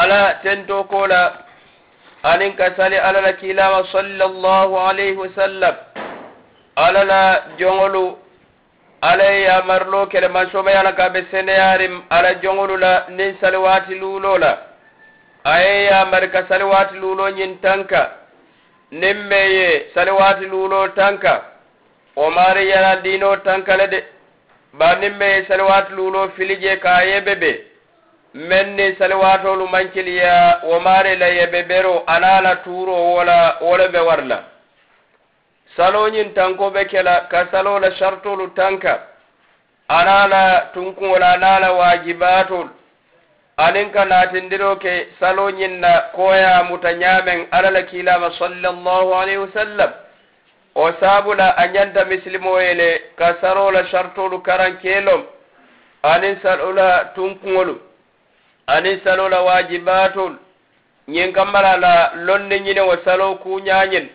ala tento kola. Anin ka sali ala la kilama sallallahu alayhi wa sallam. Ala la joŋolu ala ye yamarlo kele mansoma ye ala ka be seneyarim ala joŋolu la nin sali waati luulo la. A ye yamari ka sali waati luulo ñiŋ tanka. Nin me ye sali waati luulo tanka. O maari yana diinoo tanka le de. Ba nin me ye sali waati luulo filije ka a ye be be. men ni salawatolu mankiliya wo maare la yebe bero ana la turo wola wole be warla. Saloñin tanko be kela ka salo la shartolu tanka ana la tunkuŋola ana la wajibatol anin ka natindiro ke saloñin na koya muta ñamen ala la kilama sallallahu alayhi wa sallam. O sabula a ñanta misilimoyele ka salo la salola karan kelom anin salo la tunkuŋolu. anin salo la wajibatol ñin kammala la londe ñine wo salo kuñañin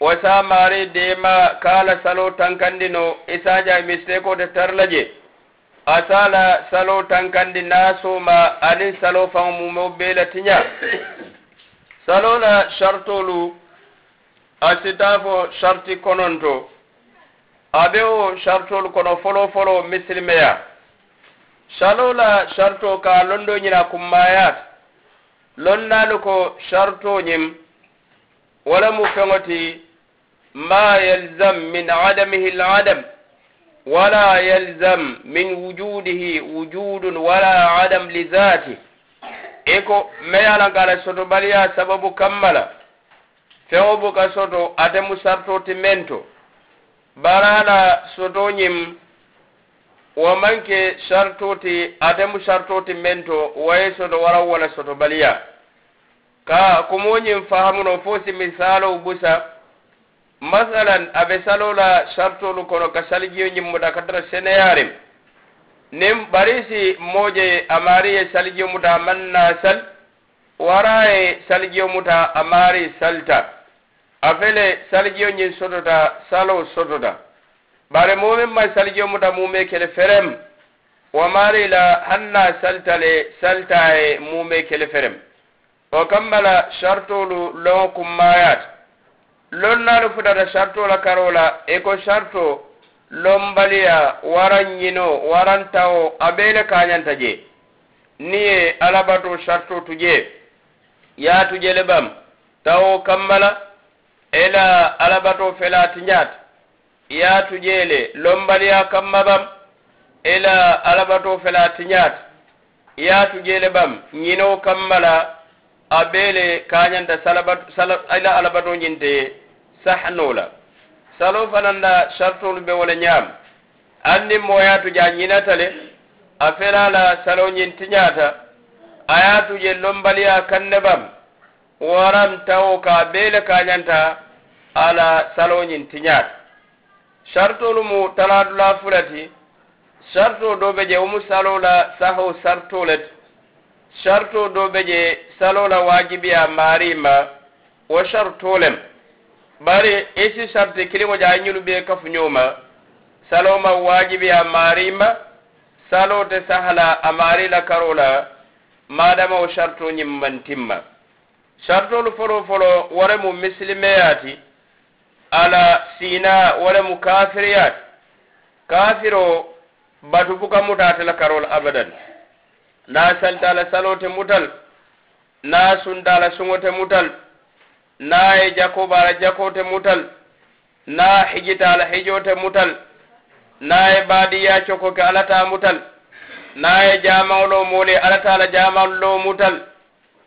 wo samari dema kala salo tankandi no isaja mistekote tarla je asala salo tankandi nasoma anin salo faŋo mumo bela tiña salo la shartolu asita fo sarti kononto. Abe wo shartolu kono folo folo misilimeya salo la sarto ka londo ñina kummayat lonnalu ko sharto ñim wala mu feŋo ti ma yalzam min adamihi ladam wala yalzam min wujudihi wujudun wala adam lizati iko soto baliya sababu kammala. Feŋo buka soto ate mu sarto ti mento. Barala soto ñim wo manke sartoti atemu sartoti mento waye soto waraw wala soto baliya. Ka kumoñim fahamuno fo si misalo busa masalan aɓe salola sartolu kono ka salijiyo ñimmuta ka seneyarim nin barisi moje amariye salijiyo muta manna sal waraye salijiyo muta amari salta. Afele fele salijiyo ñin sotota salo sotota bare mumin may saljomuta mume kele ferem. Wamari la hanna saltale saltaye mume kele ferem. O kammala shartolu lon kummayat. Lonnalu futata shartola karola e ko sharto lombaliya waran ñino waran tawo abele kañanta je. Ni ye alabato sharto tuje. Yatujele bam tawo kammala ela alabato fela tiñat yaatuje le lombaliya kamma bam ela alabato fela tiñaat yaatuje le bam ñino kammala a beele kañanta ila alabato ñinte sahnola salo fananda sartolu be wala ñaam anni moyatuja ñinata le a ferala salo ñin tiñata a yatuje lombaliya kanne bam waran tawo ka beele kañanta ala salo ñin tiñata sartolu mu taladula fulati sarto do be je umu salola saho sartolet sarto do be je salola wajibiya marima wo sartolem bari isi sarte kiliŋo je a ñilu be kafuñoma saloma wajibiya marima salote sahala a mari la karo madama wo sarto ñimmantimma sartolu folo folo wore mu misilimeyati ala sina wala mu kafiriyat kafiro batu buka mutatala karol abadan. Na saltala salote mutal na sundala suŋote mutal na ye jakobala jakote mutal na hijitala hijote mutal na ye badiya cokoke alata mutal na ye jamaŋolo moole alatala jamaŋlo mutal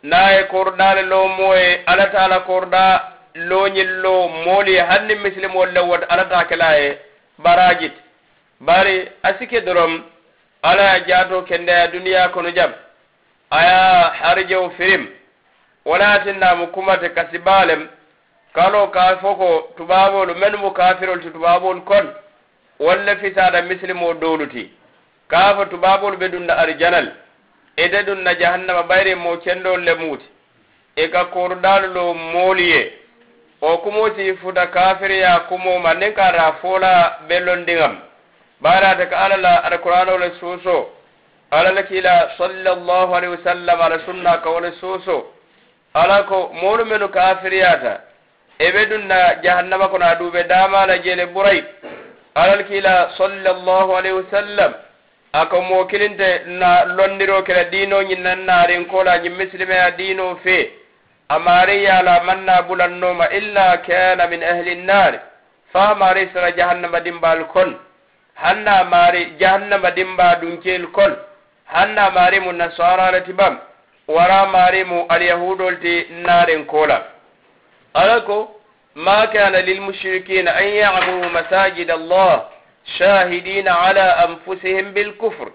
na ye kordale lo moye alatala koruda loñillo moolu e hanni misilimol le wota alata kela ye barajit. Bari asike dorom ala ya jato kendeya duniya kono jam. Aya harijew firim. Walatinnamu kumate kasi baalem. Kalo ka fo ko tubabolu men mu kafirol ti tubabolu kon. Walla fisada misilimo dowluti ka fo tubabolu ɓe ɗum na arjanal. Ete ɗum na jahannama ɓayre mo cendol le muuti e ka kordalulo mooliye. o kumoti futa kafiriya kumoma nden kata fola bellondiŋam barata ka alla la ata le suuso alla la kila sallallahu alaihi wasallam ala sunna ka wole suuso ala ko molu menu kafiriyata ebe dunna jahannama kono aduɓe dama la jele ɓuray alal kila sallallahu alaihi wasallam aka mo kilinte na londiro kela dino ñinnan narin kola ñin misilimeya dino fee. أماري على من بل النوم إلا كان من أهل النار. فأماري سر جهنم دمبا الكل هنا ماري جهنم دمبا دنكي الكل هنا ماري من نصارى لتبام. ورا ماري مو اليهود التي نار كولا. ألكو؟ ما كان للمشركين أن يعبدوا مساجد الله شاهدين على أنفسهم بالكفر.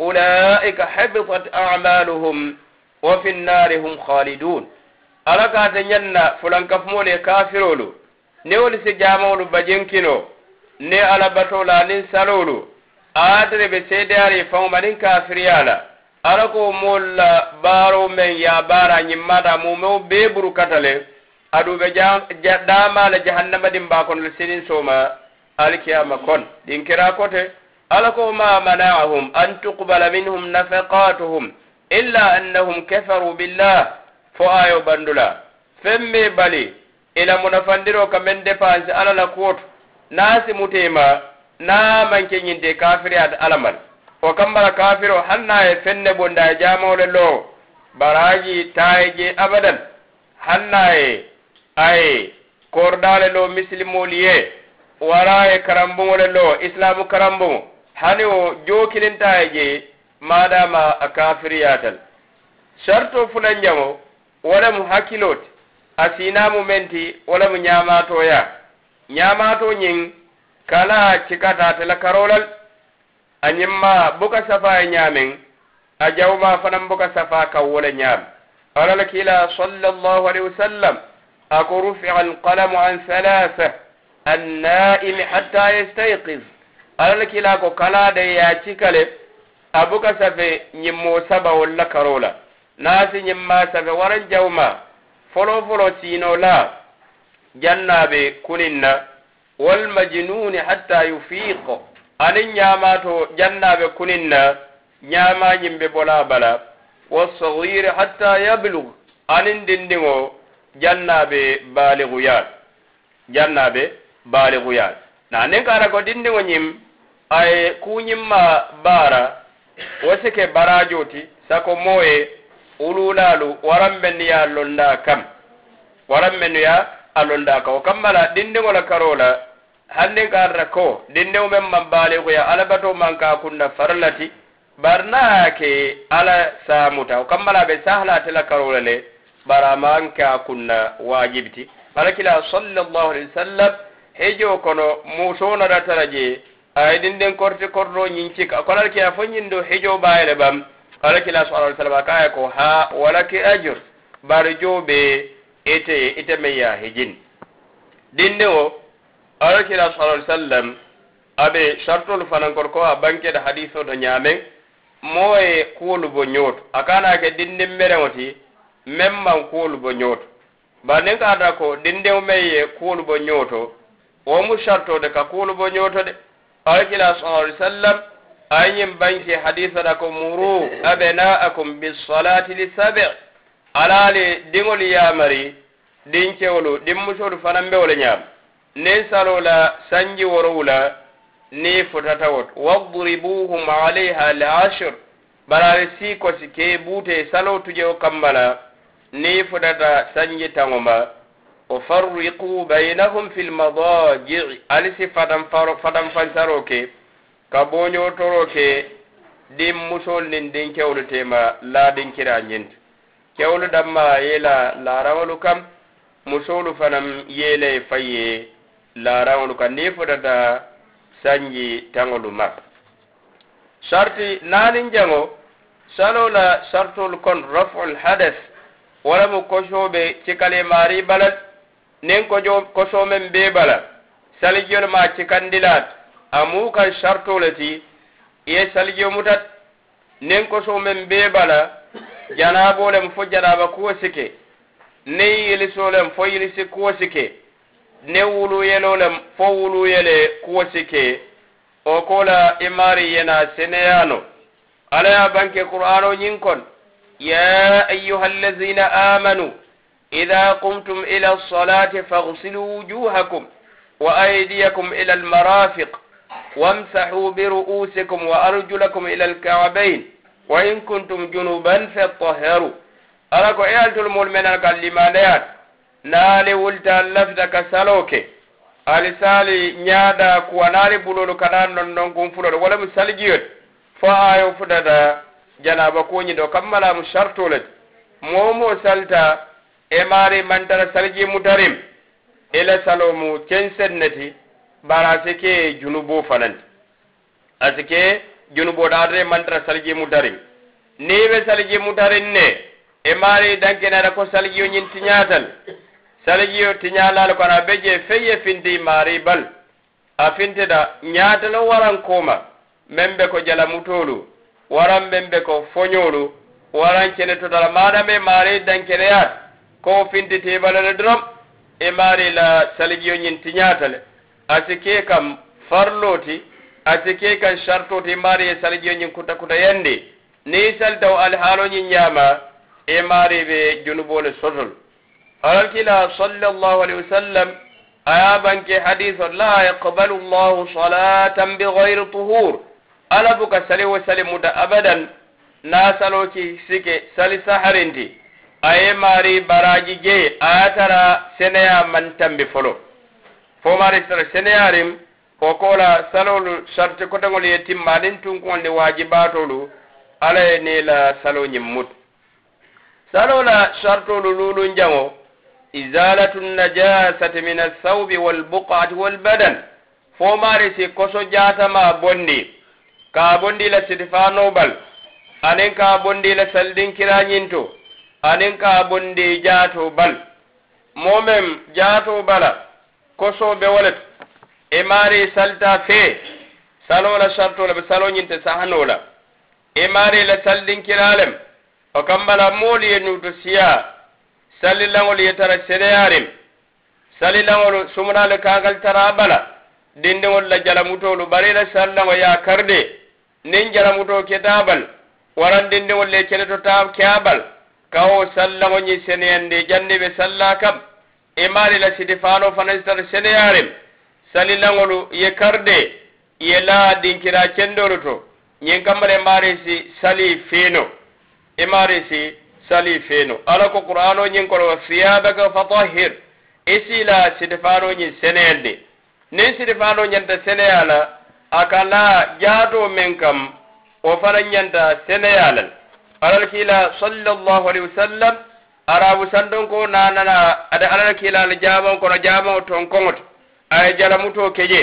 أولئك حبطت أعمالهم وفي النار هم خالدون. ala kaata ñanna fulankafumoolu ye kafiroolu ni wolu si jaamawolu bajenkino ni ala batoolu aniŋ saloolu aatare be seedeyaari ye faŋo ma niŋ kafiriya la ala ko moolu la baaroo meŋ ye a baara ñimmaata mumeo bee burukata le aduŋ be daamaa la jahannamadiŋ baa kono le siniŋ sooma alikiyama kira kote ala ma mana'ahum an tuqbala minhum nafaqatuhum illa annahum kafaru billah fo ayo bandula. Femme bali ila munafandiro ka men dépense ala la kuwoto. Naa simutema na manke ñinte kafiriyata alla alamal. O kambara kafiro hal naa ye feŋ bonda e jamole lo baraji taye je abadan. Hal naa e, ye aye kordale lo misilimoli ye? Wara ye karambuŋole lo islamu karambuŋo hani wo jookilintaye je madama a kafiriyatal sarto fulanjamo wo le mu hakkiloo ti a siinamu meŋ ti wo le mu ñaamaatooya ñaamaatoo ñiŋ ka la cikata te la karoo la a ñiŋ maa buka safa ye ñaameŋ a jawmaa fanaŋ buka safa kaŋ wo le ñaam ala la kiila sallallahu alaihi wasallam ako rufi'a alqalamu an thalatha annaimi hatta yastayqiz ala la kiila ko kala de ye a cika le a buka safe ñiŋ moo saba walla karoo la naasi ñimma safe waran jawma folo folo siino la jannaɓe kunin na walmajnuni hatta yufiq anin ñamato jannaɓe kunin na ñama ñimɓe bola bala wasagir hatta yablug anin dindiŋo jannaɓe baaliguyaat jannaɓe baaliguyaat na nin kara ko dindiŋo ñim aye kuñimma baara wo sike barajoti sako moye ululaalu waran ye a londa kam. Waran mennu ye a londa kam o kamma la dindiŋo la karoo la hanniŋ ka ko dindiŋo meŋ maŋ baaleekuya alla batoo maŋ ka kunna farla ti. Bari niŋ a ye ke alla saamuta. O kamma be sahalaate la karoo la le bari a maŋ ke kunna waajibi ti. Sallallahu alaihi wasallam hejoo kono muusoo narata je a ye dindiŋ korti kortoo ñiŋ cika. Kono alla fo ñiŋ do hejoo baa le bam alakila subhanahu wa ta'ala kaya ko ha walaki ajur barjo be ite ite me ya hijin. Dinne o alakila subhanahu wa sallam abe shartul fanan korko a banke da hadiso do nyame moye kuolu bo nyoto akana ke dinne mere ngoti memman kuolu bo nyoto banin ka da ko dinne meye kuolu bo nyoto o mu sharto de ka kuolu bo nyoto de. Alakila subhanahu wa sallam ayin banki hadisa da ko muru abena akum bis salati li sabi alale dingol yamari din kewlu din musolu fanan be wala nyam. Ne salola sanji worowla ni futata wot wadribuhum alaiha al ashr barare si ko sike bute salo tuje o kambala ni futata sanji tangoma. O farriqu bainahum fil madaji alisi fatan faro fatan fansaroke. ka boñotoro ke din musol nin din kewlu tema laadin kira ñinti kewlu ɗamma yela laaraŋolu kam musolu fanaŋ yele faye laaraŋolu kam ni fotata sanji taŋolu ma sarti naanin jaŋo salo la sartul kon raful hades walamu mu kosoɓe cikalemari balat nin kojo kosomen be bala salijol ma cikandilat amu ka sharto le ti ye salijo mutat nen ko so men be bala janabo lem fo janaba ko sike ne yeli so lem fo yeli se ko sike ne wulu yelo lem fo wulu yele ko sike o kola imari yena seneyano ala ya banke qur'ano nyin kon ya ayyuhallazina amanu إذا قمتم إلى الصلاة فاغسلوا وجوهكم وأيديكم إلى المرافق wamsahu biru'usikum wa arjulakum وامسحوا برؤوسكم وأرجلكم إلى الكعبين وإن كنتم جنوبا فاطهروا. أراكو mol menan kan الكلمانيات naali wulta allafita ka saloke ali sali ñaada kuwa naali bulolu kana nonnon kun fuloto wala mu saljiyot fo ayo futata janaba kuñi do kammala mu momo salta e maari mantara salji mutarim ila salomu censen neti bara a sike junubo fananti a sike junubo ɗaatare mantara salji mu darin ni ɓe salji mutarin ne. E maari dankenaɗa ko saljiyo ñin tiñatal saljiyo tiñalal kono a be je feye finti maari bal. A finteɗa ñaatalo warankoma men ɓe ko jala mutolu. Waran men ɓe ko foñolu waran kene totala maɗame maari dankeneyat ko fintitibalale dorom e maari la saljiyo ñin tiñatale asike kam farloti asike kam chartoti maari e saljiyo ñin kuta kuta yandi ni saltaw alhaaloñin ñama e maari ɓe junubole sotol alalkila sallallahu alayhi wa sallam aya banke hadise la yaqbalu llahu salatan bi gayri tuhur ala buka sali wo sali muta abadan na saloki sike sali saharinti aye maari baraji je aya tara seneya man tambi folo fomari sara seneyarim ko kola salolu sarte kotaŋol ye timma aniŋ tunkuŋol ni waajibaatolu alla ye ni la salo ñiŋ mutu salo la sartolu luulun jaŋo izalatu najasati min alsawbi walbuqati walbadan fomaari si koso jaatama bondi ka bondi la sitifanobal aniŋ ka bondi la saldinkirañinto aniŋ ka bondi jaato bal moo meŋ jaato bala koso be walet e mari salta fe salola sartola ɓe saloñinte sahanola e mari la saldinkiralem o kambala moolu ye nuuto siya sallilaŋolu ye tara seneyarim sallilaŋolu sumunaalu kaakal tara bala dindiŋolu la jalamutoolu bari la sallilaŋo ye a karde niŋ jalamutoo keta bal waraŋ dindiŋolu le keleto taa ke a bal kawo sallilaŋo ñiŋ seneyandi janni be salla kam imali la sidifano fana tara seneyarim salilaŋolu ye karde ye la dinkira kendolu to ñiŋ kambala imari si sali feno. Imari si sali feno. Ala ko qur'ano ñiŋ kono wa siyabaka fatahir isi la sidifano ñiŋ seneyandi niŋ sidifano ñanta seneya la a ka la jaato meŋ kam wo fana ñanta seneya la alal kiila sallallahu alaihi wasallam arabu sandon ko nanana ada alala kila al jaban kono jaban ton kongot. Ay jala muto keje.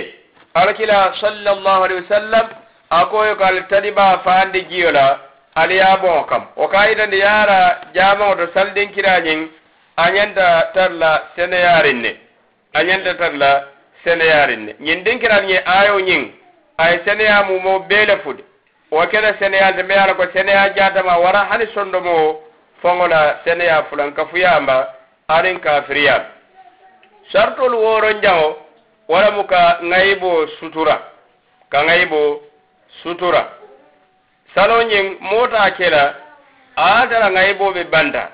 Ala kila sallallahu alaihi wasallam ako yo kal tadiba faande jiyola ali ya bon kam. O kayida ndi yara jaban to saldin kiranyin anyanda tarla sene yarinne anyanda tarla sene yarinne nyin din kiranye ayo nyin ay sene ya mumo bele fud. O kala sene ya de me ko sene ya jata ma wara hani sondo mo foŋona sene ye fulankafuyamba aniŋ kafiriya. Sartolu woronjaŋo walamu ka ŋayibo sutura. Ka ŋayibo sutura. Saloñiŋ moota ke a ye tara ŋayibo be banta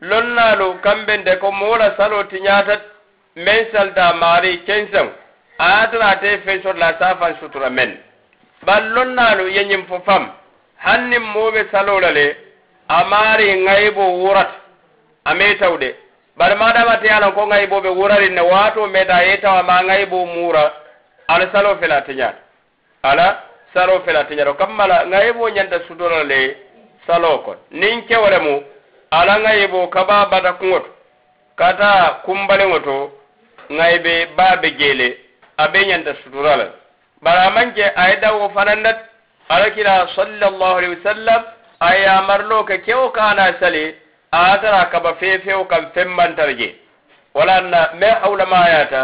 lonnaalu kambende ko moo salo tiñaata meŋ salta maari kenseŋo a ye tara ate feŋ soto la saafaŋ sutura meŋ bari lonnaalu ye ñiŋ fo salo la a maari ŋayibo wurat. Ame tawde bari madama te alan ko ŋayiboɓe wurarin ne waato meta ye tawa ma ŋayibo muura ala salo fela tiñata ala salo fela tiñato kammala ŋayibo ñanta sutora le salo kon niŋ kewore mu. Ala ŋayibo kaba bata kuŋo kata kumbaliŋo to ŋayibe baa be jeele a be ñanta sutura la bari a maŋ ke a ye nat ala kila sallallahu alaihi wasallam aya marlo ke kew kana sali atara kaba fefew kam femmantarje walanna me hawlama yata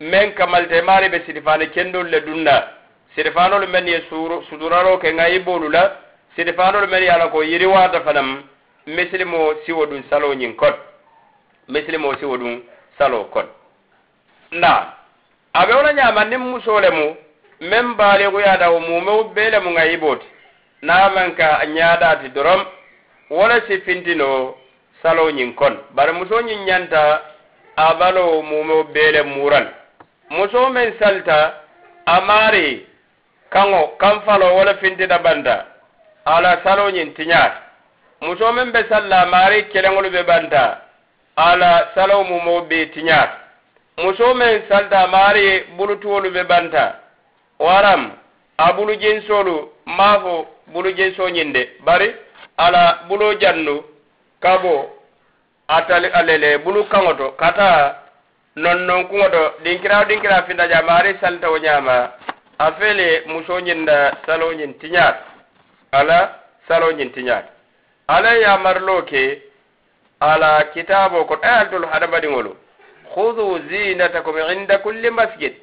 men kamalte mari be sidifane kendol le dunna. Sidifanolu men ye suturaro ke ŋa bolu la sidifanolu men ye a la ko yiriwata fanam misilimo siwo dun salo ñin kot. Misilimo siwo dun salo kot. Nda a be wo la ñama nin muso le mu men baaliŋuyata wo mumewu bee mu ŋa i namanka a ñaɗati dorom wala si fintino saloñin kon bara musoñin ñanta a balo mumo beele mural muso men salta a maari kaŋo falo wala fintina banta ala saloñin tiñaat muso men be salla maari keleŋolu be banta ala salo mumo be tiñaat muso men salta maari bulutuwolu be banta waram a bulu maa fo bulu je soñinde. Bari ala bulo jannu kabo atali alele bulu kaŋo to kata nonnon kuŋo to ɗinkirawo ɗinkira finta ja maari saltawo ñaama. A fele musoñinda saloñin tiñaat ala saloñin tiñaat ala yamarlo ke ala kitabo ko ɗayaltolu hadamadiŋolu. Hudu zinatakum inda kulli masjid.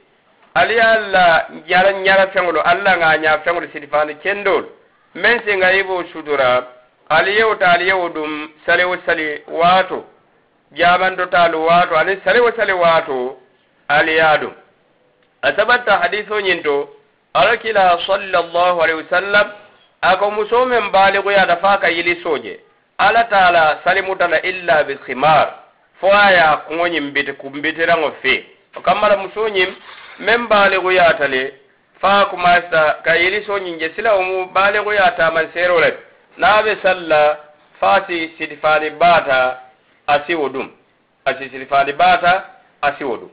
ali alla yara nyara fengolo alla nga nya fengolo silifani kendol. Men se nga ibo sudura ali yew ta ali yew dum sale wo sale wato jaban do talu wato ani sale wo sale wato ali yadum asabata hadithu nyinto alakila sallallahu alaihi wasallam ako muso men baligo ya da faka yili soje. Ala taala salimutala illa bil khimar. Fo aya kuŋo ñiŋ biti kumbitiraŋo fe. O kammala muso men balego yatale fa kumasta ka yeli so nyinje sila umu balego yata man serole nabe salla fati sitifani bata asiwodum asi sitifani bata asiwodum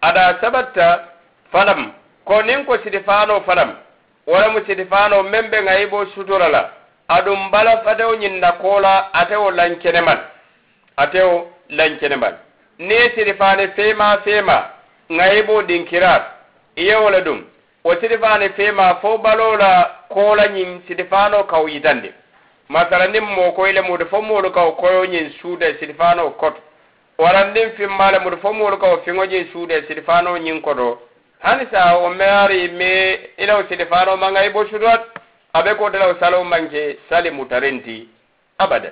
ada sabatta falam. Ko nin ko sitifano falam wala mu sitifano membe ngai bo adum bala fadew nyinda kola atewo lankene man atewo lankene man ne sitifane fema fema ŋayibo dinkirar iye wo le ɗum wo fe fema fo balo la nyin ñiŋ sitifano kaw masara masala mo ko koyile mudu fo moolu kaw koyo ñiŋ suude sitifano koto. Nim fi mala mudu fo moolu kawo fiŋo ñiŋ suude sitifano ñiŋ koto. Hani sa o meari me ilaw sitifano ma ŋayibo shudot abe kotelaw salow manke salimu tarenti abada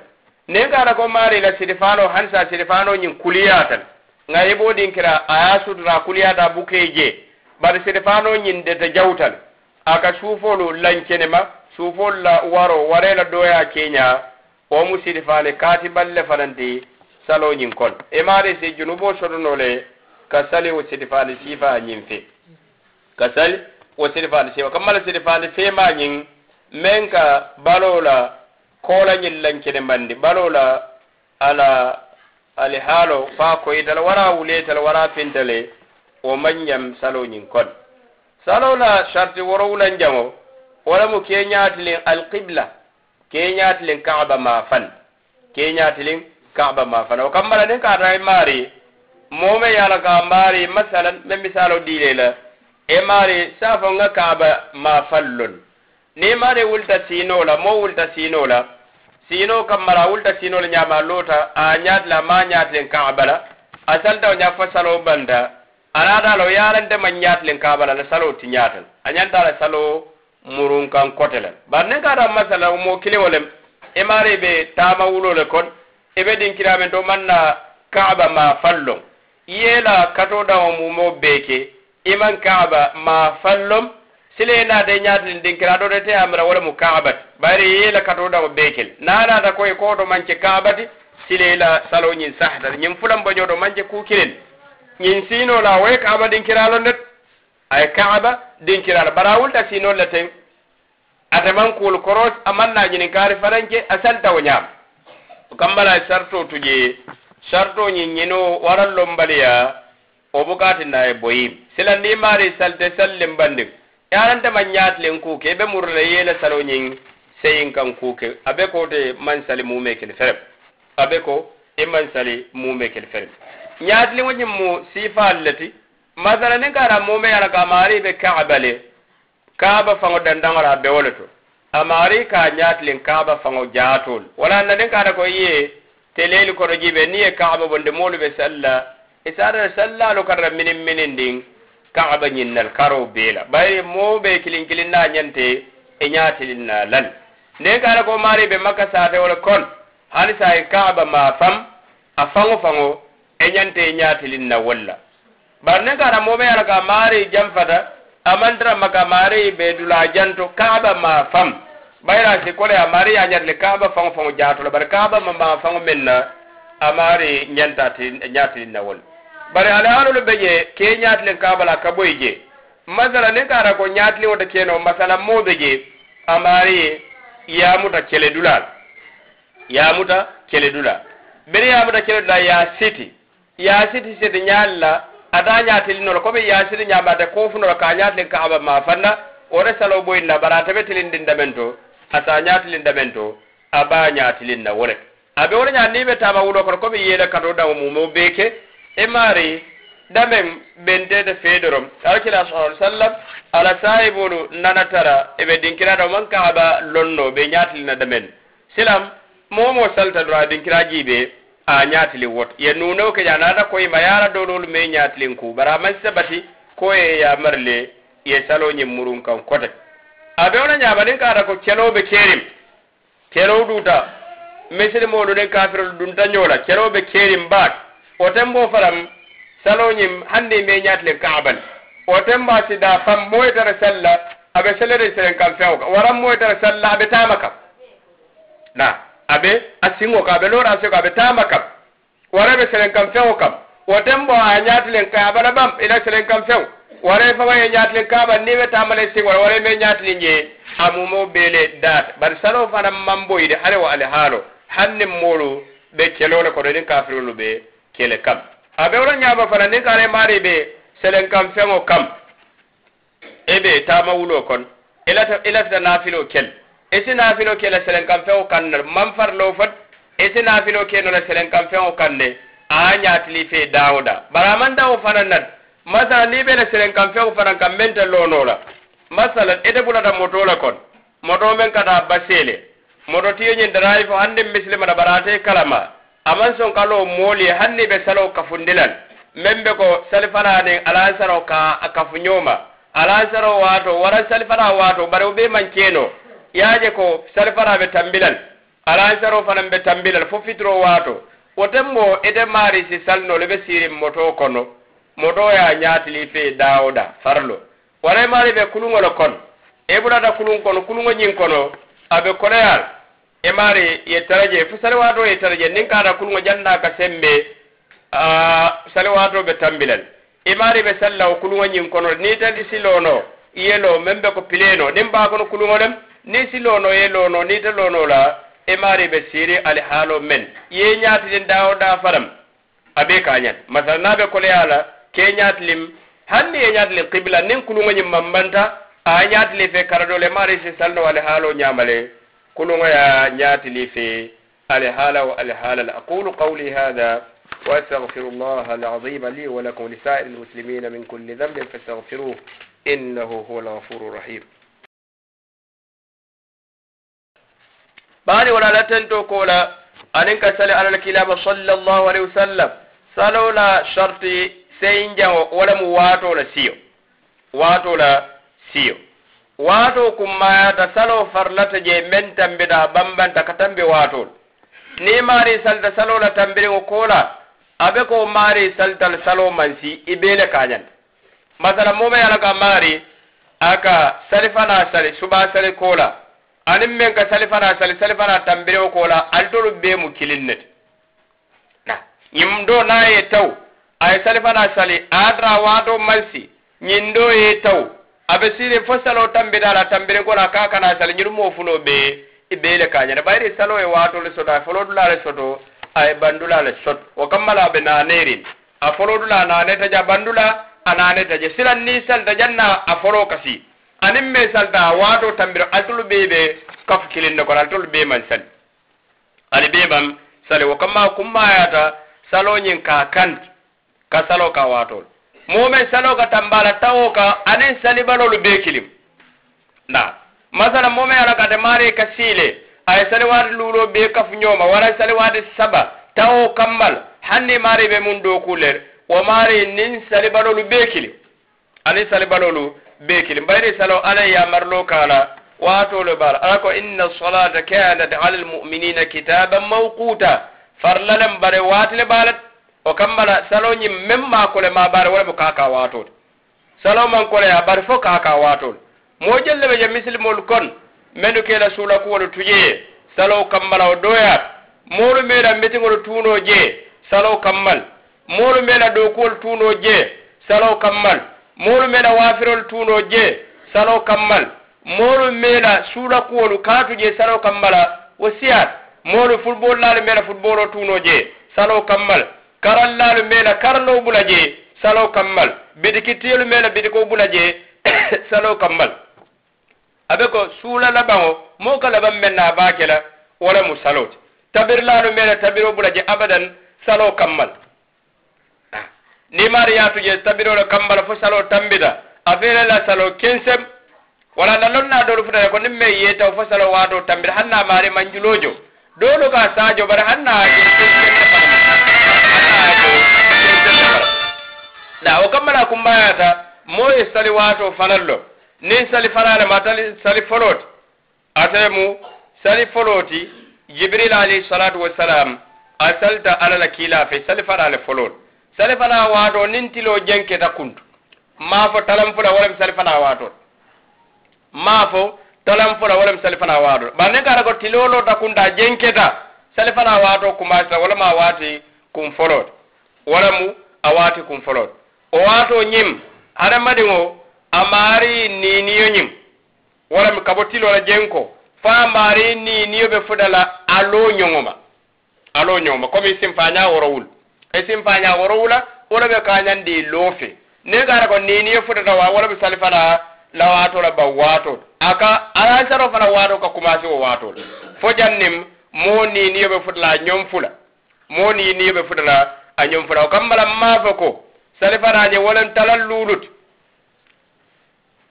niŋ kaata ko maari la sitifano hani sa sitifano ñiŋ kuliyatan nga heɓodin kira aya sutura kuliyata buke je. Bari sede fano ñindete jawtal aka suufolu lancenema suufolu la waro warela doya keña omu sidi fane kaati balle fananti saloñin kon e maari si junubo sotonole ka sali wo sidi sifa siifa ñin fe ka sali wo sidi fane kammala sidi fane femañin men ka balola kolañin koolañin lancenembandi balola ala alihalo fa koy dal wara wule dal wara pindale o manyam salo nyin kon. Salo la sharti woro wulan jamo wala mu ke nyaatilin alqibla ke nyaatilin kaaba ma fan ke nyaatilin kaaba ma fan. O kambala den ka dai mari mome yala ka mari masalan me misalo dile la e mari safo nga kaaba ma fallon. Ne mari wulta sino la mo wulta sino la sino kam mara wulta sino le nyama lota a nyat la ma nyat len ka abala nya fasalo banda. Ala lo yaran da man nyat len ka abala la salo ti nyatan anyan da la salo murun kan kotela bar ne masala mo kile wolem e be tama wulo le kon. E din kiramen do manna kaaba ma fallon. Yela kato da mu mo beke iman kaaba ma fallon. Sile na de nyat len din kira do de te amra wala mu kaaba bari yila katoɗa o bekel. Nanata koye koto manke kabati silela salo ñin sahdata ñin fulan bañoɗo manke kukilel ñin sinola woye kaaba ɗinkiralo ndet aye kaaba ɗinkirala bara wulta sinol la ten ateman kuul koros amanna ñinin kaari fananke a santawo ñaam o kambala sarto tuje sarto ñin ñino waran lombaliya o bukatinna ye boyim. Sila ni maari salte sallen bandin yanantama ñaatilen kuuke ɓe murla yeela salo ñin seyin kan kuke. Abe ko te mansali mume kel ferem. Abe ko e mansali mume kel ferem. Ñaatili ŋo ñiŋ mu siifaal le ti masala niŋ kaara mume ye la ka maari be kaaba le kaaba faŋo dandaŋora a bewo le to. A maari ka ñaatiliŋ kaaba faŋo jaatoolu wala na niŋ kaata ko ye teleelu kono jibe niŋ ye kaaba bondi moolu be salla e isaata sallaalu kata minin minindiŋ kaaba ñiŋ nal karoo bee la bari moo be kiliŋ kiliŋ naa ñante e ñaatiliŋ na lal. nden kara ko mari be makka sate wala kon. Hani sayi kaaba ma fam a faŋo faŋo e ñante ñaatilin e na walla. Bari nden kara moome ala ka maari janfata amantara maka maari be dula janto kaaba ma fam. Bayra si kole a maari ya ñatile kaaba faŋo faŋo jaato la kaaba ma ma faŋo men na a maari ñantati ñaatilin na walla. Bari alihaalolu be je ke ñaatilin kaaba la ka je. Masala nden kara ko ñaatiliŋo te keno masala moo be je a yamuta kele dulal yamuta kele dula bere yamuta kele dula ya siti. Ya siti siti ñalla ada ñatelinoro koɓe ya siti ñamate kofunoro ka ñatelin ka aba ma fanna ore salo boyinna bara taɓe tilindin damen to asa ñatilin damen to aba ñatilinna wore aɓe wore ña niɓe tama wuɗo kono koɓe yeele kato dawo mumo beke e maari damen ɓentede feedorom alkila sa sallam ala sahibolu nanatara eɓe dinkiraɗo man kaaba lonno ɓe ñatilina damen silam momo salta dora dinkira jiɓe a ñaatili wot ye nunew ke ñanata koye ma yara dololu me ñaatilin ku bara man sabati ko ye yamarle ye salo ñin murun kan kote a be wona ñamanin kata ko keloɓe kerim kelow duta misilimolu nin kafirolu dunta ñola keloɓe kerim baat o tembo faram saloñim hannde mbe o temba oten da fam moy moytara salla aɓe salede seren kam fewo waram moy moytara salla abe tamaka na aɓe a siŋo ka aɓe loora sego aɓe tama kam. Waraɓe seren kam fewo kam. O ɓo a ñaatilen kaabala bam ila seren kam few. Wara fawa ye ñaatilen kaabal ni be tamale sig wara wara me ñaatilin ñe a mumo ɓeele daata bari salo fana mamboyde hare wa ale haalo. Hannin moolu ɓe kelole kono ɗin kafirolu kafirulube kele kam. abe wora ñaaba fana niŋ kara maari be selen kam feŋo kam e be taama wuloo kono ilata e ilatata e naafiloo kel. I si naafiloo ke la selen kam feŋo kaŋ ne man farlo fot i si naafiloo ke no la selen kam feŋo kaŋ ne a ñaatili fe daawo da bari a maŋ dawo fanaŋ nat masala ni i be la selen kam feŋo fanaŋ kam meŋ te loonoo la masalan ite bulata moto la kon. Moto meŋ ka taa baseele moto tiyo ñiŋ daraayi fo hanniŋ misilima da bari ate kalama. aman son kalo mooli hanni be salo kafundilan. Men be ko salifananin alansaro ka a kafuñoma alansaro waato wara salifana waato bari wo be man keno yaaje ko salifana be tambilal alansaro fanan be tambilal fo fitro waato. Woten mo ite maari si salnole be sirin moto kono. Moto ya ñaatili fe dawoda farlo. Wara maari be kuluŋo kon. E bulata kuluŋ kono kuluŋo ñiŋ kono abe koneyal. emari ye taraje fo saliwato ye taraje niŋ kana kunuŋo janna ka sembe saliwato be tambilen imari be salla wo kunuŋo ñiŋ kono niŋ itati silono iye lo meŋ be ko pileno niŋ baa kono kunuŋo lem niŋ silono ye lono niŋ ite lono la imari be siiri alihaalo men ye ñaatiliŋ daawo daa faram a be ka ñan masala naŋ be koleya la ke ñaatiliŋ hanni ye ñaatiliŋ kibila niŋ kunuŋo ñiŋ mambanta a ñaatili fe karadole imari si salno alihaalo ñamale كل ما يأتي لي في الهالة والهالة. أقول قولي هذا وأستغفر الله العظيم لي ولكم لسائر المسلمين من كل ذنب فاستغفروه إنه هو الغفور الرحيم. بالي ولا لا تنتو كولا. أنك سأل على الكلام صلى الله عليه وسلم. سألوا لا شرطي سينجا ولا مواتو لا سيو. واتو لا سيو. waato kummayata salo farlata je men tambida bambanta ka tambi waatol ni maari salta salo la tambiriŋo kola abe ko maari saltal salo mansi i bele masala mome ye ala ka maari aka sali fana sali suba sali kola. Aniŋ meŋ ka sali sali sali fana tambiriŋo kola ali tolu mu kilin ne ti ñiŋ ye taw a ye sali fana sali mansi ñiŋ ye taw abe siri fo salo tambiɗala tambire kola ka kana sali ñiɗumo fulo be i ɓeyle kañana bayri salo e watole soto a folodulale soto aye bandulale sot wo kammala aɓe nanerin. A folodula a nanetaje a bandula a nanetaje silan ni salta janna a folo kasi. Anin me salta a wato tambiro altolu be ɓe kafu kilinno kono altolu be man sali. Ali be man sali. Wo kamma kummayata saloñin ka kanti ka salo ka watol. Tawo ka anin salibalolu be kilim na masala momen ala kate mari ka siile ay saliwade luulo be kafu ñoma wara saliwade saba tawo kambal hanni mari be mun do kuler wo mari nin salibalolu be kilim anin salibalolu bekili mbayri salo ala yamarlo kala watolo bala ala ko inna salata kanat ala almuminina kitaban mawquta farlalen bare watile balat o kambala saloñin meŋ maa kole maa baare wo le mu kaa ka waatoo le salo maŋ fo kaka ka waatoo le moo je misilimolu kon mennu kela suula kuwolu tujee salo kambala o doyat moolu meŋ la mitiŋolu tuunoo salo kammal. Moolu meŋ la dookuwolu tuunoo jee salo kammal. Moolu meŋ la waafirolu tuunoo jee salo kammal. Moolu meela suula kuwolu kaatu jee salo kammala wo siyat moolu futboolu laalu meŋ la o tuunoo jee salo kammal. karallaalu meela karnoo bula jee saloo kammal. Bidikitielu meela bidikoo bula jee saloo kammal. Abe ko suula labaŋo moo ka labaŋ meŋ naa baa ke la wo le mu saloo ti. Tabirlaalu meela tabiro bula je abadan saloo kammal. Niŋ maari ye je tabiroo le kammal fo saloo tambita. A feere la saloo kensem wala la lon naa doolu futata ko niŋ meŋ yeetaw fo saloo waatoo tambita haŋ naa maari manjuloo jo. Doolu ka saajo bari haŋ naa na wo kammala kumbayata moo ye sali waato fanallo sali fanaŋ ma tali sali folot atemu ate mu sali foloti jibril alayhi salatu wasalam a salita alla la fe sali fanaŋ folot sali fanaŋ waato nintilo jenke jenketa kuntu. Mafo fula wala sali fanaŋ wato mafo talam fula wala sali fanaŋ wato bane bari ko tiloo loota kunta jenketa sali fanaŋ waato kumaasita wala ma wati waati kun foloo ti wo lemu folot o waato ñim hadamadiŋo a maari niiniyo ñim walla mi kabotilo la jenko. Fa maari niiniyo be fuda alo aloo ñoŋo ma aloo ñoŋo ma comme i simfaña worowul i simfaña worowula wala be kañandi loofe ne gara ko niiniyo futata wa wala be salifala la waato la ba waato aka alansaro fana waato ka kumasi wo waato la. Fo jannim moo niiniyo be futa a ñoŋ fula moo niiniyo be futa a ñom fula o kambala maa ko sali fanaje wolen talal lulut.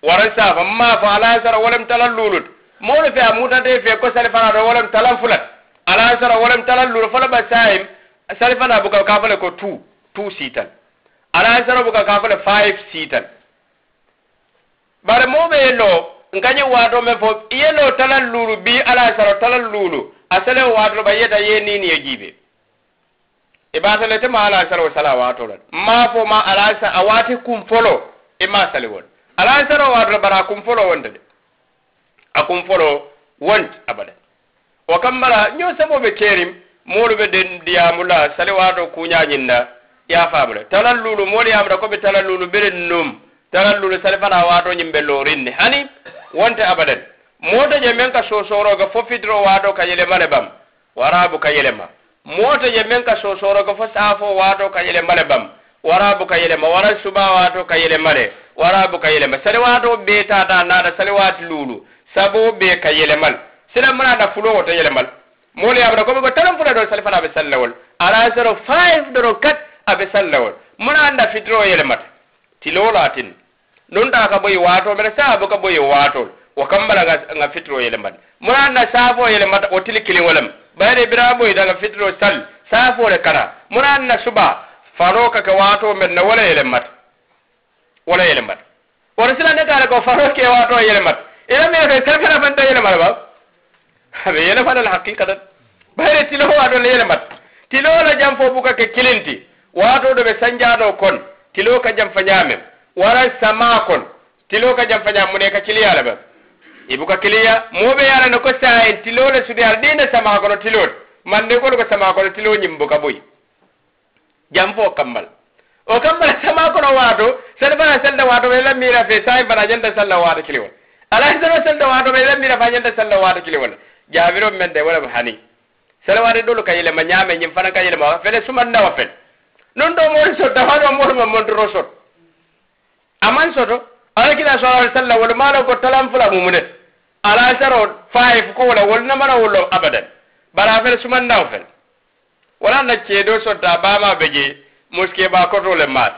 Waran safa ma fo ala sara wolem talal lulut. Moolu fe a mutante fe ko sali fana ɗo wolem talan fulat. Ala sara wolem talal lulut fola ɓa sayim sali fana buka ka fole ko two two sitan ala sara buka ka fole five sitan bare moɓe yello ngañi wato men fo yello talal lulu bi ala sara talal lulu a sele wato ɓa yeta ye nini ye jiɓe e batalete ma ala sara sala watola ma fo ma ala sa a awati kum folo e ma sali won. Ala sara watola bara a kum folo wonde de. A akum folo wonti abada. O kambala ño saboɓe kerim moolu ɓe den diyamula sali wato kuñañinna talal lulu moolu yamata koɓe talallulu ɓeɗen num. Talal lulu sali fana wato ñimɓe lorinne hani wonte abadan. Motaje men ka sosoroga fo fitiro wato ka yelemane bam. Warabu ka yelema moto je men ka sosorogo fo saafo waato ka yele male bam warabu ka yelema waran suba waato ka yelema le warabu ka yelema sali waato be tata naata sali waati luulu sabo be ka yelemal sila mana da fulo wota yelemal moolu ye abata komi ko talan fula do sali fana abe sallawol ala zero five doro kat abe sallawol mana anda fitiro yelemata tilolatin ɗum ta ka boyi waato mbeɗa saabu ka boyi waatol wo kambala nga fitiro yelemata mana anda saafo yelemata o tili kiliŋolem bayde biraboy daga fitiro sal. Safore kara. Muran na suba. Faro kaka wato men na wala yelen mat. Wala yelen mat. Sila ne kare ko faro ke wato yelen mat. Ila me to kar fanta yelen mat ba? Be yelen fadal haqiqatan. Bayde tilo wato yelen mat. Tilo la jam fo buka ke kilinti. Wato do be sanjado kon. Tilo ka jam fanyame wala sama kon. Tilo ka jam fanyame ne ka kiliyala ba. ibuka kiliya moɓe yarana ko sayen tilole sude ar ɗena samakono tilode mande kono ko samakono tilo ñimbuka boyi jam fo kammal o kammala samakono waato sen fana selda waato ɓe lammira fe sayi fana ñanda salla waato kiliwol ala seno selda waato ɓe lammira fa ñanda salla waato kiliwol jaabiron men de wonamo hani salawade ɗolu ka yelema ñaame ñim fana ka yelema fene sumannawa fen non ɗo moori sot dawano mooruma montoro sot aman soto ala kila sallallahu alaihi wasallam maa mala ko talan fila mu mum de. Ala saro five ko wala wal na mana wala abadan. Bara fel suman naw fel. Wala na cedo sotta bama beje muske ba koto le maa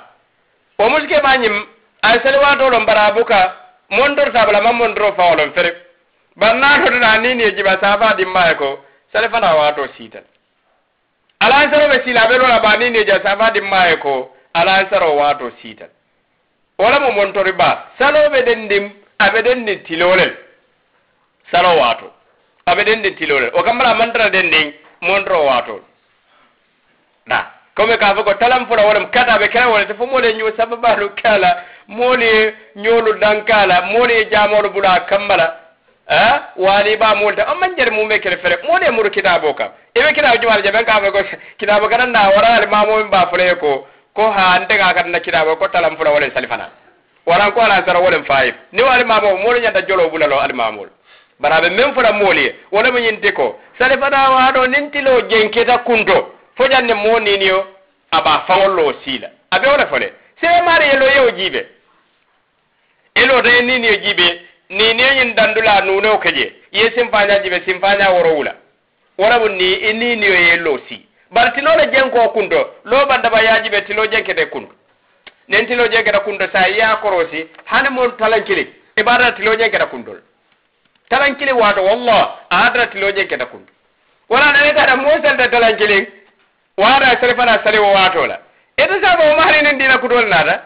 o muske ba nyim ay sel wa to lon bara buka mondor ma mam mondor fa wala fere barna to na ni ne jiba safa dimma ko sel fana wa to sitan ala saro be sila be lo ba ni ne jiba ni ja safa dimma ko ala saro wa to sitan wala mo montori ba salo be den dim abe den de tilolel. Salo wato abe den de tilolel. O kambara mantara den din montoro wato. Na kome ka fo ko talam fula wala kata be kala wala fo mole nyu sababalu kala mole nyolu dankala mole jamolu bula kambala a wali ba molta amma jar mu me kele fere mole muru kitabo kam e kitabo jumal jaben ka fo kitabo kanan na wara al mamomin ba fule ko ko ha ante ga kan na kira ba ko talam fula wala salifana. Wala ko ala sara wala faib ni wala ma mo mo nyanda jolo bulalo al mamul. Barabe men fula moli wala mo nyinte ko salifana wa do nintilo jenketa kundo. Fo janne mo niniyo aba fawlo sila. Abe wala fole. Se mari yelo yo jibe elo de niniyo jibe ni ne yin dandula nuno keje ye simfanya jibe simfanya worowula wala ni ni ni yelo si. bari tilo le jenko kundo lo bandaba yaji be tilo jenkete kundo. Nen tilo da kundo sa ya korosi hani mo talankili ibada tilo da kundo. Talankili wado wallah adra tilo da kundo. Wala na leta da mo da talankili wara sarfana salewo wato la. Ita saba o mahari nen dina kudo na da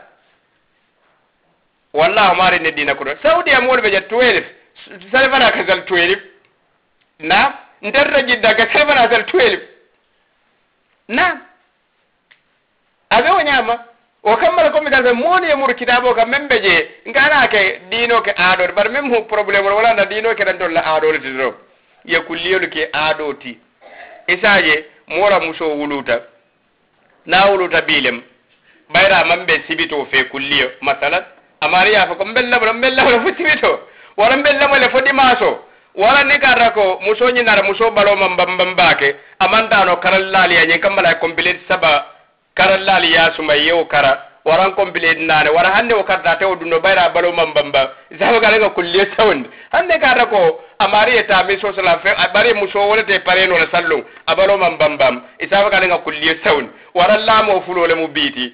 o mahari nen dina kudo saudi amol be ja 12 sarfana kazal 12 na ndarra jidda ka sarfana kazal 12 نعم abe wonyama o kammala comme dal ɓe mooni e mur kitabe o kam men ɓe jee nganake ɗinoke aɗode bara même hu probléme o walanda ɗinoke ɗan tolla aɗolete to yo kulliyolu ke aɗoti isaje mo wora muso wuluta na wuluta biilem ɓayra man ɓe sibito fe kulliyo masalan amari yafa ko mbellabla mbellabla fo sibito wara mbellamole fo ɗimaso wala ni karra ko muso ñinara muso baloma mbambambake amantano karallali yañin kambala complete saba karallali yasuma yewo kara. Waran complete nane wara hande o karta tewo duno bayra baloma mbamba saba kalenga kulliye sawndi hande karra ko amari e tami sosala fe bari muso wolete parenola sallung abaloma mbambam isaba kalenga kulliye sawndi wara lamo fulole mu biiti.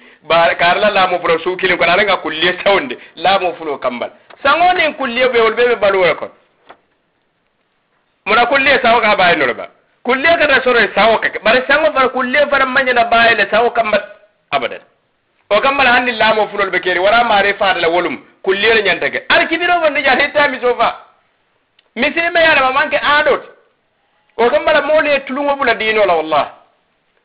Karla lamo fulo sukilin ko alenga kulliye sawndi lamo fulo kambal. Sangonin kulliye ɓewol ɓeɓe baluwoe kon mona kulliye sawo ka bayinoro ba. Kulliye kata soroye sawo kake bari saŋo fana kulliye fana mañana bayile sawo kamma abadan. O kambala hanni lamo fulol ɓe keri wara maare faatala wolum kulliyole e ñantake ar kibiro fon ndija hettami so fa misime yalama manke aɗote o kambala moolu e tuluŋo ɓula diinola wallah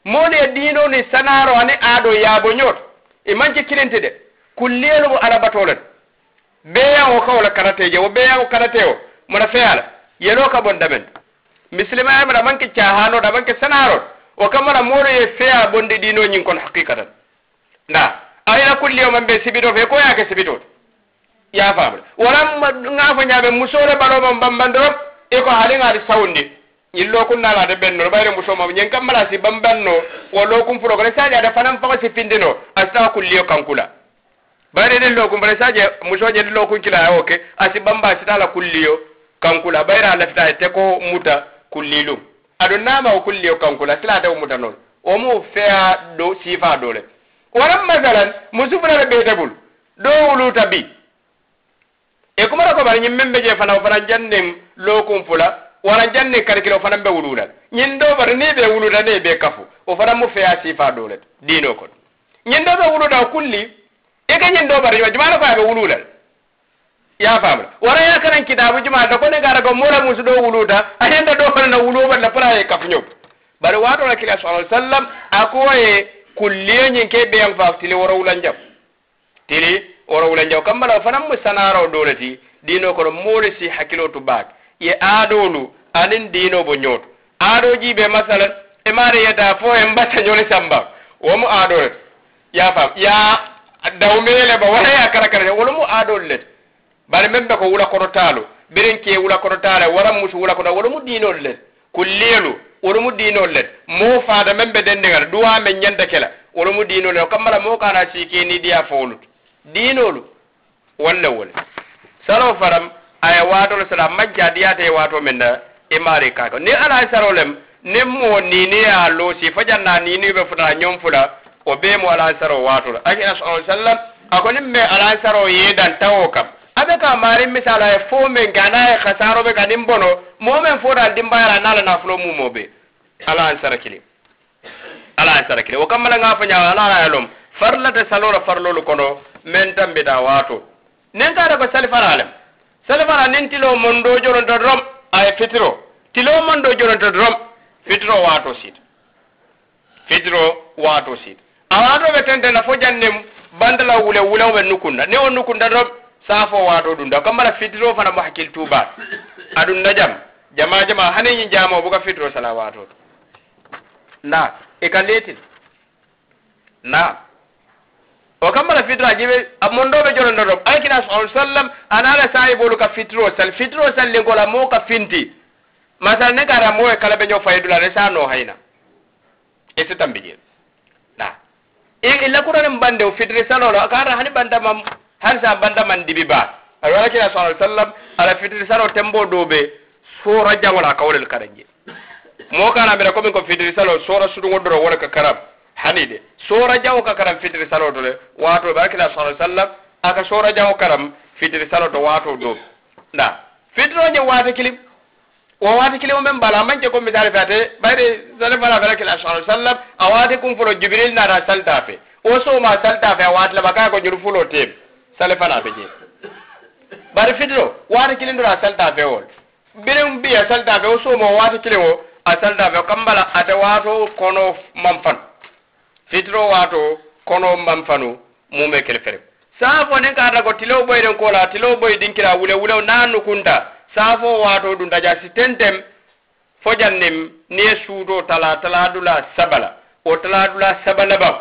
moolu e diino ni sanaro ani aɗo yaabo ñooto e manke kilinte de. Kulliyelo o alabatole beyaŋo kawla karateje o beyaŋo karate o mona feyala yelo ka bondamen misilima yam raman ki cahano raman ki sanarot o kamara moro ye feya bonde dino nyin kon haqiqatan nda ayna kulli yawman be sibito fe ko ya ke sibito ya faamre wala nga fo nyaabe musore balo bam bambandoro e ko hali ngari sawndi illo kun nala de benno bayre muso ma nyen kamara si bambanno wolo kun furo ko saja da fanan fa si pindino asta kulli yo kankula bayre de lo kun bare saja muso je de lo kun kila oke asi bamba si tala kulli yo kankula ɓayre a lafita e teko muta kullilum aɗo nama o kulliyo kankula sila tewo muta noon omu feya do sifa dole waran masalan musufunata ɓeytabul ɗo wuluta bi e kumata ko bara ñin men ɓe je fana o fana jannin lokum fula wara jannin karkila o fanan ɓe wululal ñin ɗo bara ni ɓe wuluta ni ɓe kafu o fana mu feya sifa dolet dino kon ñin ɗo ɓe wuluta o kulli ike ñin ɗo bara juma jumala ko aɓe wululal ya famu. Wara ya karan kitabu juma da ƙone gara ga mora musu do wuluta a yanda do na wulo balla fara ya kafnyo bari wato na kila sallallahu alaihi wasallam akoye kulliye nyin ke be an faftile wara wulanjam tili wara wulanjam kamala fanan mu sanaro dolati dino ko mori si hakilo to bak. Ye adolu anin dino bo nyot ado ji be masalan e mare yata fo en bata nyole samba. Wo mu adol ya fam ya dawmele ba wara ya karakara. Wo mu adol let bari men be ko wula kono taalo beren ke wula kono taala waran musu wula kono wala mu diinol le kullelu wala mu diinol le mo faada men be den dengal duwa men nyanda kela wala mu diinol le kamala mo kana sike ni dia fulu diinolu walla wala salo faram ay waato le sala majja dia te waato men da e maari kaka ni ala sarolem ni mo ni ni ya lo loosi fajanna ni ni be fuda nyom fuda o be mo ala saro waato akina sallallahu alaihi wasallam akoni me ala saro yedan tawo kam abe ka mari misala ye fo men gana ye kasaro be kanin bono mo men fo da dimba yara nala na fulo mu mobe ala an sarakili ala an sarakili o kamala nga fanya ala ala lom farla de salora farlo lu kono men tambe da wato nen ka da ko salifara alam salifara nen tilo mondo joron da rom ay fitro tilo mondo joron da rom fitro wato sit fitro wato sit awato be tente na fo jannem bandala wule wule o be nukunda ne o nukunda rom safo wato ɗum da kammala fitiro fana mo hakkil tuba. Aɗum najam jama jama haneñi jamo buka fitro sala watoto na e ka letin na o kammala be jiɓe mondoɓe jolondoɗo alkina sa sallam anaala sahibolu ka fitro sal. Fitro sal sallingola mo ka finti. Masal ne gara mo e kala ɓe ño fayidula ne sa no hayna e si tambi jeel na illa kuranen bande o fitri salolo akara hani bandamam hansa banda man dibi ba alwala kila sallallahu alaihi wasallam ala fitiri salo tembo dobe sura jangola kawlel karaje mo kana mera komin ko fitiri salo sura sudungo doro wala ka karam hanide sura jawo ka karam fitiri salo to le wato ba kila sallallahu alaihi wasallam aka sura jawo karam fitiri salo to wato do da fitiro je wato kilim wo waati kilimo men mbala manke ko misali fate ɓayde sale fala fela kila sa sallam a waati kum folo jibril nata saltafe o sowma saltafe a waatilama kaya ko jur fulo teɓe sale fana be je bari fidro waati kiliŋ doro a salita fe wo biriŋ bi a salita fe wo somo waati kiliŋ wo a salita fe kambala ate waato kono man Fidro wato kono man fanu muŋ be kere fere saafo niŋ ka ata ko tiloo boyi den koola tiloo boyi dinkira wule wule naa nukunta saafo wato dunta ja si tentem fo jaŋ niŋ niŋ ye suutoo tala talaa dula saba la wo dula saba labaŋ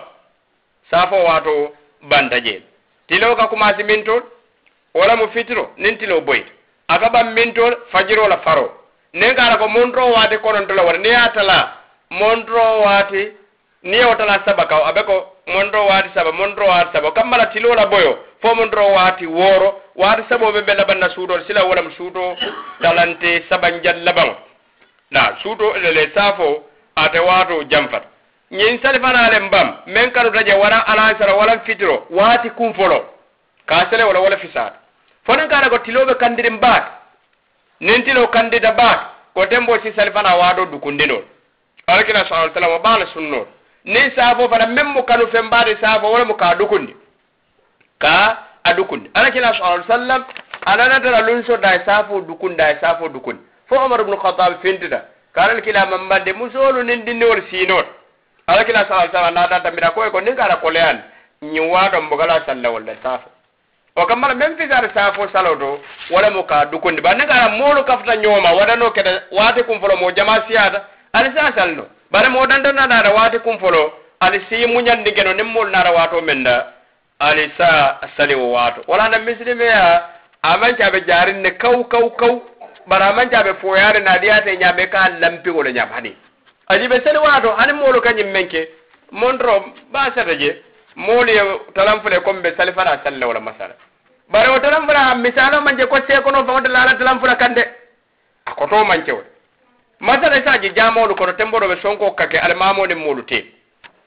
saafo waato banta tilo ka kumasi min wala mu fitiro nin tilo boy a mintol ban fajiro la faro. Ne gara ko mondro waati kononto la wara ne atala mondro wate waati ni ye wo tala saba kaw a be ko montoro waati saba montoro waati saba. Kamma la la boyo fo mondro waati wooro waati sabo be be laban suudo sila wala walam suuto talante sabanjan labaŋo na suuto le safo ate waato jamfata. Ñin salifanalen mbam min kanuta je wara alansara wala fitiro waati kumfolo ka sele wala wala fisaat fonin kana ko tiloɓe kandirin baat nin tilo kandida baat ko tembo si salifana waato dukundinol alakina sa sallam o ɓaala sunnol ni saafo fana même mo kanu fembaade saafo wala mo ka dukundi. Ka a dukundi. Ala kila sa sallam ananatara lun sodda e saafo dukunda e saafo dukundi. Fo omar ibnu khatab fintita karal kila mambande musolu nin dinniwol siinot alakina sa sala na data mira ko ko ninga ra kolean ni wado mbogala salla wala safo o kamala men fi gar safo salo do wala mo ka du ko ni bananga ra molo kafta nyoma wada no keda wate kum folo mo jama siada ala sa sallo bare mo danda dan na ra wate kum folo ali si munyan geno nim mol na ra menda ali sa sali wato wala na muslime ya aman ta be jarin ne kau kau kau. Bara man be foyare na diate nya be ka lampi wala nya bani ajibe sene waato hani moolu ka menke mondro ke montoro baa seta je moolu ye talanfule comme kombe salifara salle wala masala. Bare o talanfula misalo maŋ je ko see kono faŋo te laala talam fula kande. A kotoo maŋ wo masala sa je jaamoolu kono temboro be sonko kake ke alimamoo niŋ moolu te.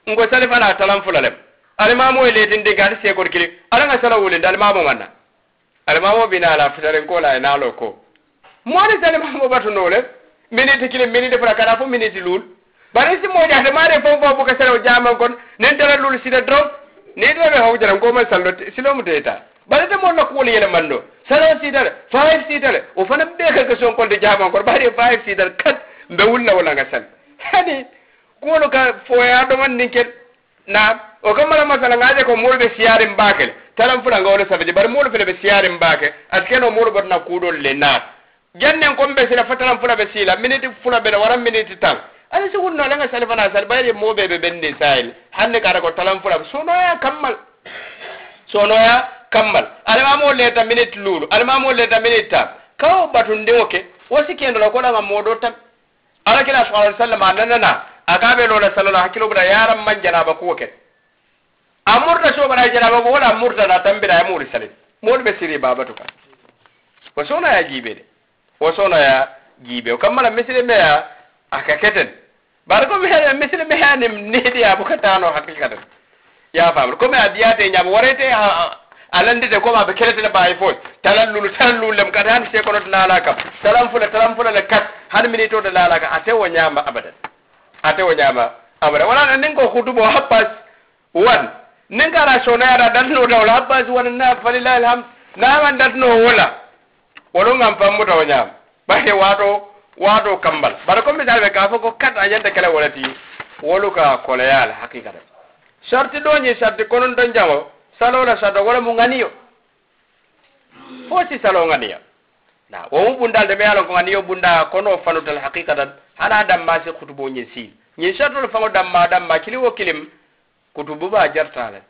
Nko salifara talanfula lem. Alimamoo ye leetindi ka se seekoro kiliŋ ala ŋa sala wulindi dal mamo manna al mamo bina la fitarinko la na lo ko. Mo ate salimamo batu noo le minute kile minute fula kana fo minute lul. Bari si moƴa hade mare fon fo boka sara o jaman kon nen tara lul sita to ni ɗo ɓe hawjaran koman sallo silomu deyta bari de mon nakkuwol yeleman ɗo sara sitare five sitare o to ɓe quelque son kolde jaman kon ɓaɗe five sitare kat mbe wulla wolanga sal. Hani kuwolu ka foya ɗoman nin ken na o kam mala masala ngaje ko moolu ɓe siyari mbakele talan fulanga wole safeje bari moolu fele ɓe siyari mbake. Askeno le naat jannen kon be sila fatalan fula be sila miniti fula be wara miniti tan ala sigun no langa sali fana sali baye mo be be bende sahil hanne kara ko talam fula sono ya kammal. Sono ya kammal. Ala ma mo leta miniti lulu. Ala ma mo leta miniti tan kawo batunde oke wasi kendo la kola ma modo tan ala kila sallallahu alaihi wasallam anana akabe lola sallallahu hakilo bra yaram man janaba ko ke amurta so bra janaba wala amurta na tambira ya muri salim mo be siri baba to kan wasona ya jibe de wosona ya gibe, kammala misiri ɓe ya aka keten. Bara komi he misiri ɓe hani niidi ya bukatano haqiqatan ya famre komi a diyate ñaama warete alandite comme aɓe keretene mbawi fof talan lulu talan lullem kadi han te konoto laala kam talan fula talan fula le kat. Han minitode laala kam atewo ñaama abadan atewo ñaama abadan wonano nin ko hudubo habbas wan nin kala sonoyaɗa datno dawla habbas wan na falilahi lhamd naman datno wola wolon ŋan fammuta wo ñaama bari waato waato kambal bari comme misal ɓe ka fo ko kat a ñanta kele wo le ti wolu ka koleya la hakikata sarti ɗoñi sarti kononton jango salo la sarto wala mu ŋaniyo fo si salo ŋaniya na wo mu bundal de ɓe ye lon ko ŋaniyo bunda kono fanutal hakikatan hana damma si kutubo ñin siil ñin sartol faŋo damma damma kili wo kilim kutubu ba jartale.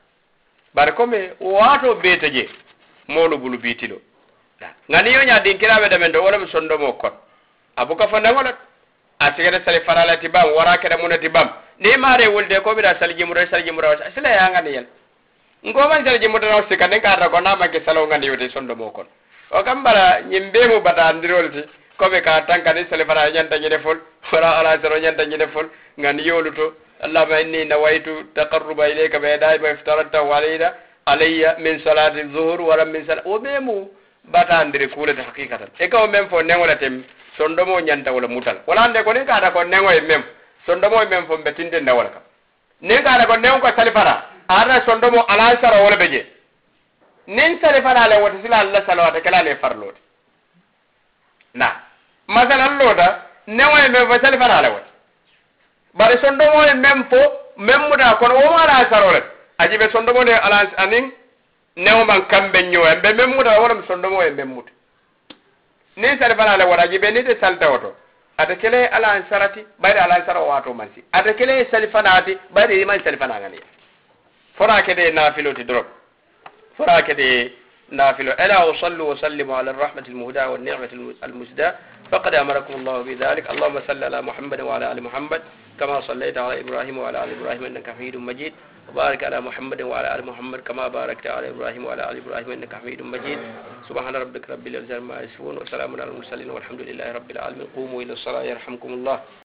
Bari comme waato beete je. Moolu bulu bitilo. ngani nya din kira be demen do wala be sondo mo kon abuka fonda ngolot asigere sali farala tibam wara kede muna tibam ni mare wulde ko bira sali jimura sali jimura sila ya ngani yel ngo man sali jimura no sika den kada ko na magge salo ngani yote sondo mo kon o kambara nyimbe mu bata ndirolti ko be ka tanka ni sali farala nyanta nyine fol wara ala zero nyanta nyine fol ngani yoluto اللهم إني نويت تقرب إليك بهداية ما افترضته علي علي من صلاة الظهر ولا من صلاة وبيمو batandiri kuulete hakikatan e ka o men fo neŋole tem sondomo ñanta wala mutal wala ande ko niŋ kaata ko neŋo ye meŋ sondomo ye meŋ fo mbe tintinde wala kam niŋ kaata ko neŋo ko salifara aata sondomo alaŋ sara wo le be je niŋ salifara le wote sila alla salawata kela le farloote na masalan loota neŋo ye meŋ fo salifara le wote bari sondomo ye meŋ fo meŋ muta kono wo maala sarole ajibe sondomo ne alaŋ aniŋ نوما كامبا نيو امبا ميموت أو ورم سوندو مو امبا موت ني سار فالا لا وراجي بي ني دي سال داوتو سالفاناتي بايد يما سالفانا نافلو تي دروب نافلو الا وصلوا وسلموا على الرحمه المهدى والنعمه المسدى فقد امركم الله بذلك اللهم صل على محمد وعلى ال محمد كما صليت على إبراهيم وعلى ال إبراهيم انك حميد مجيد وبارك على محمد وعلى آل محمد كما باركت على إبراهيم وعلى آل إبراهيم إنك حميد مجيد. سبحان ربك رب العزة عما يصفون وسلام على المرسلين والحمد لله رب العالمين. قوموا إلى الصلاة يرحمكم الله.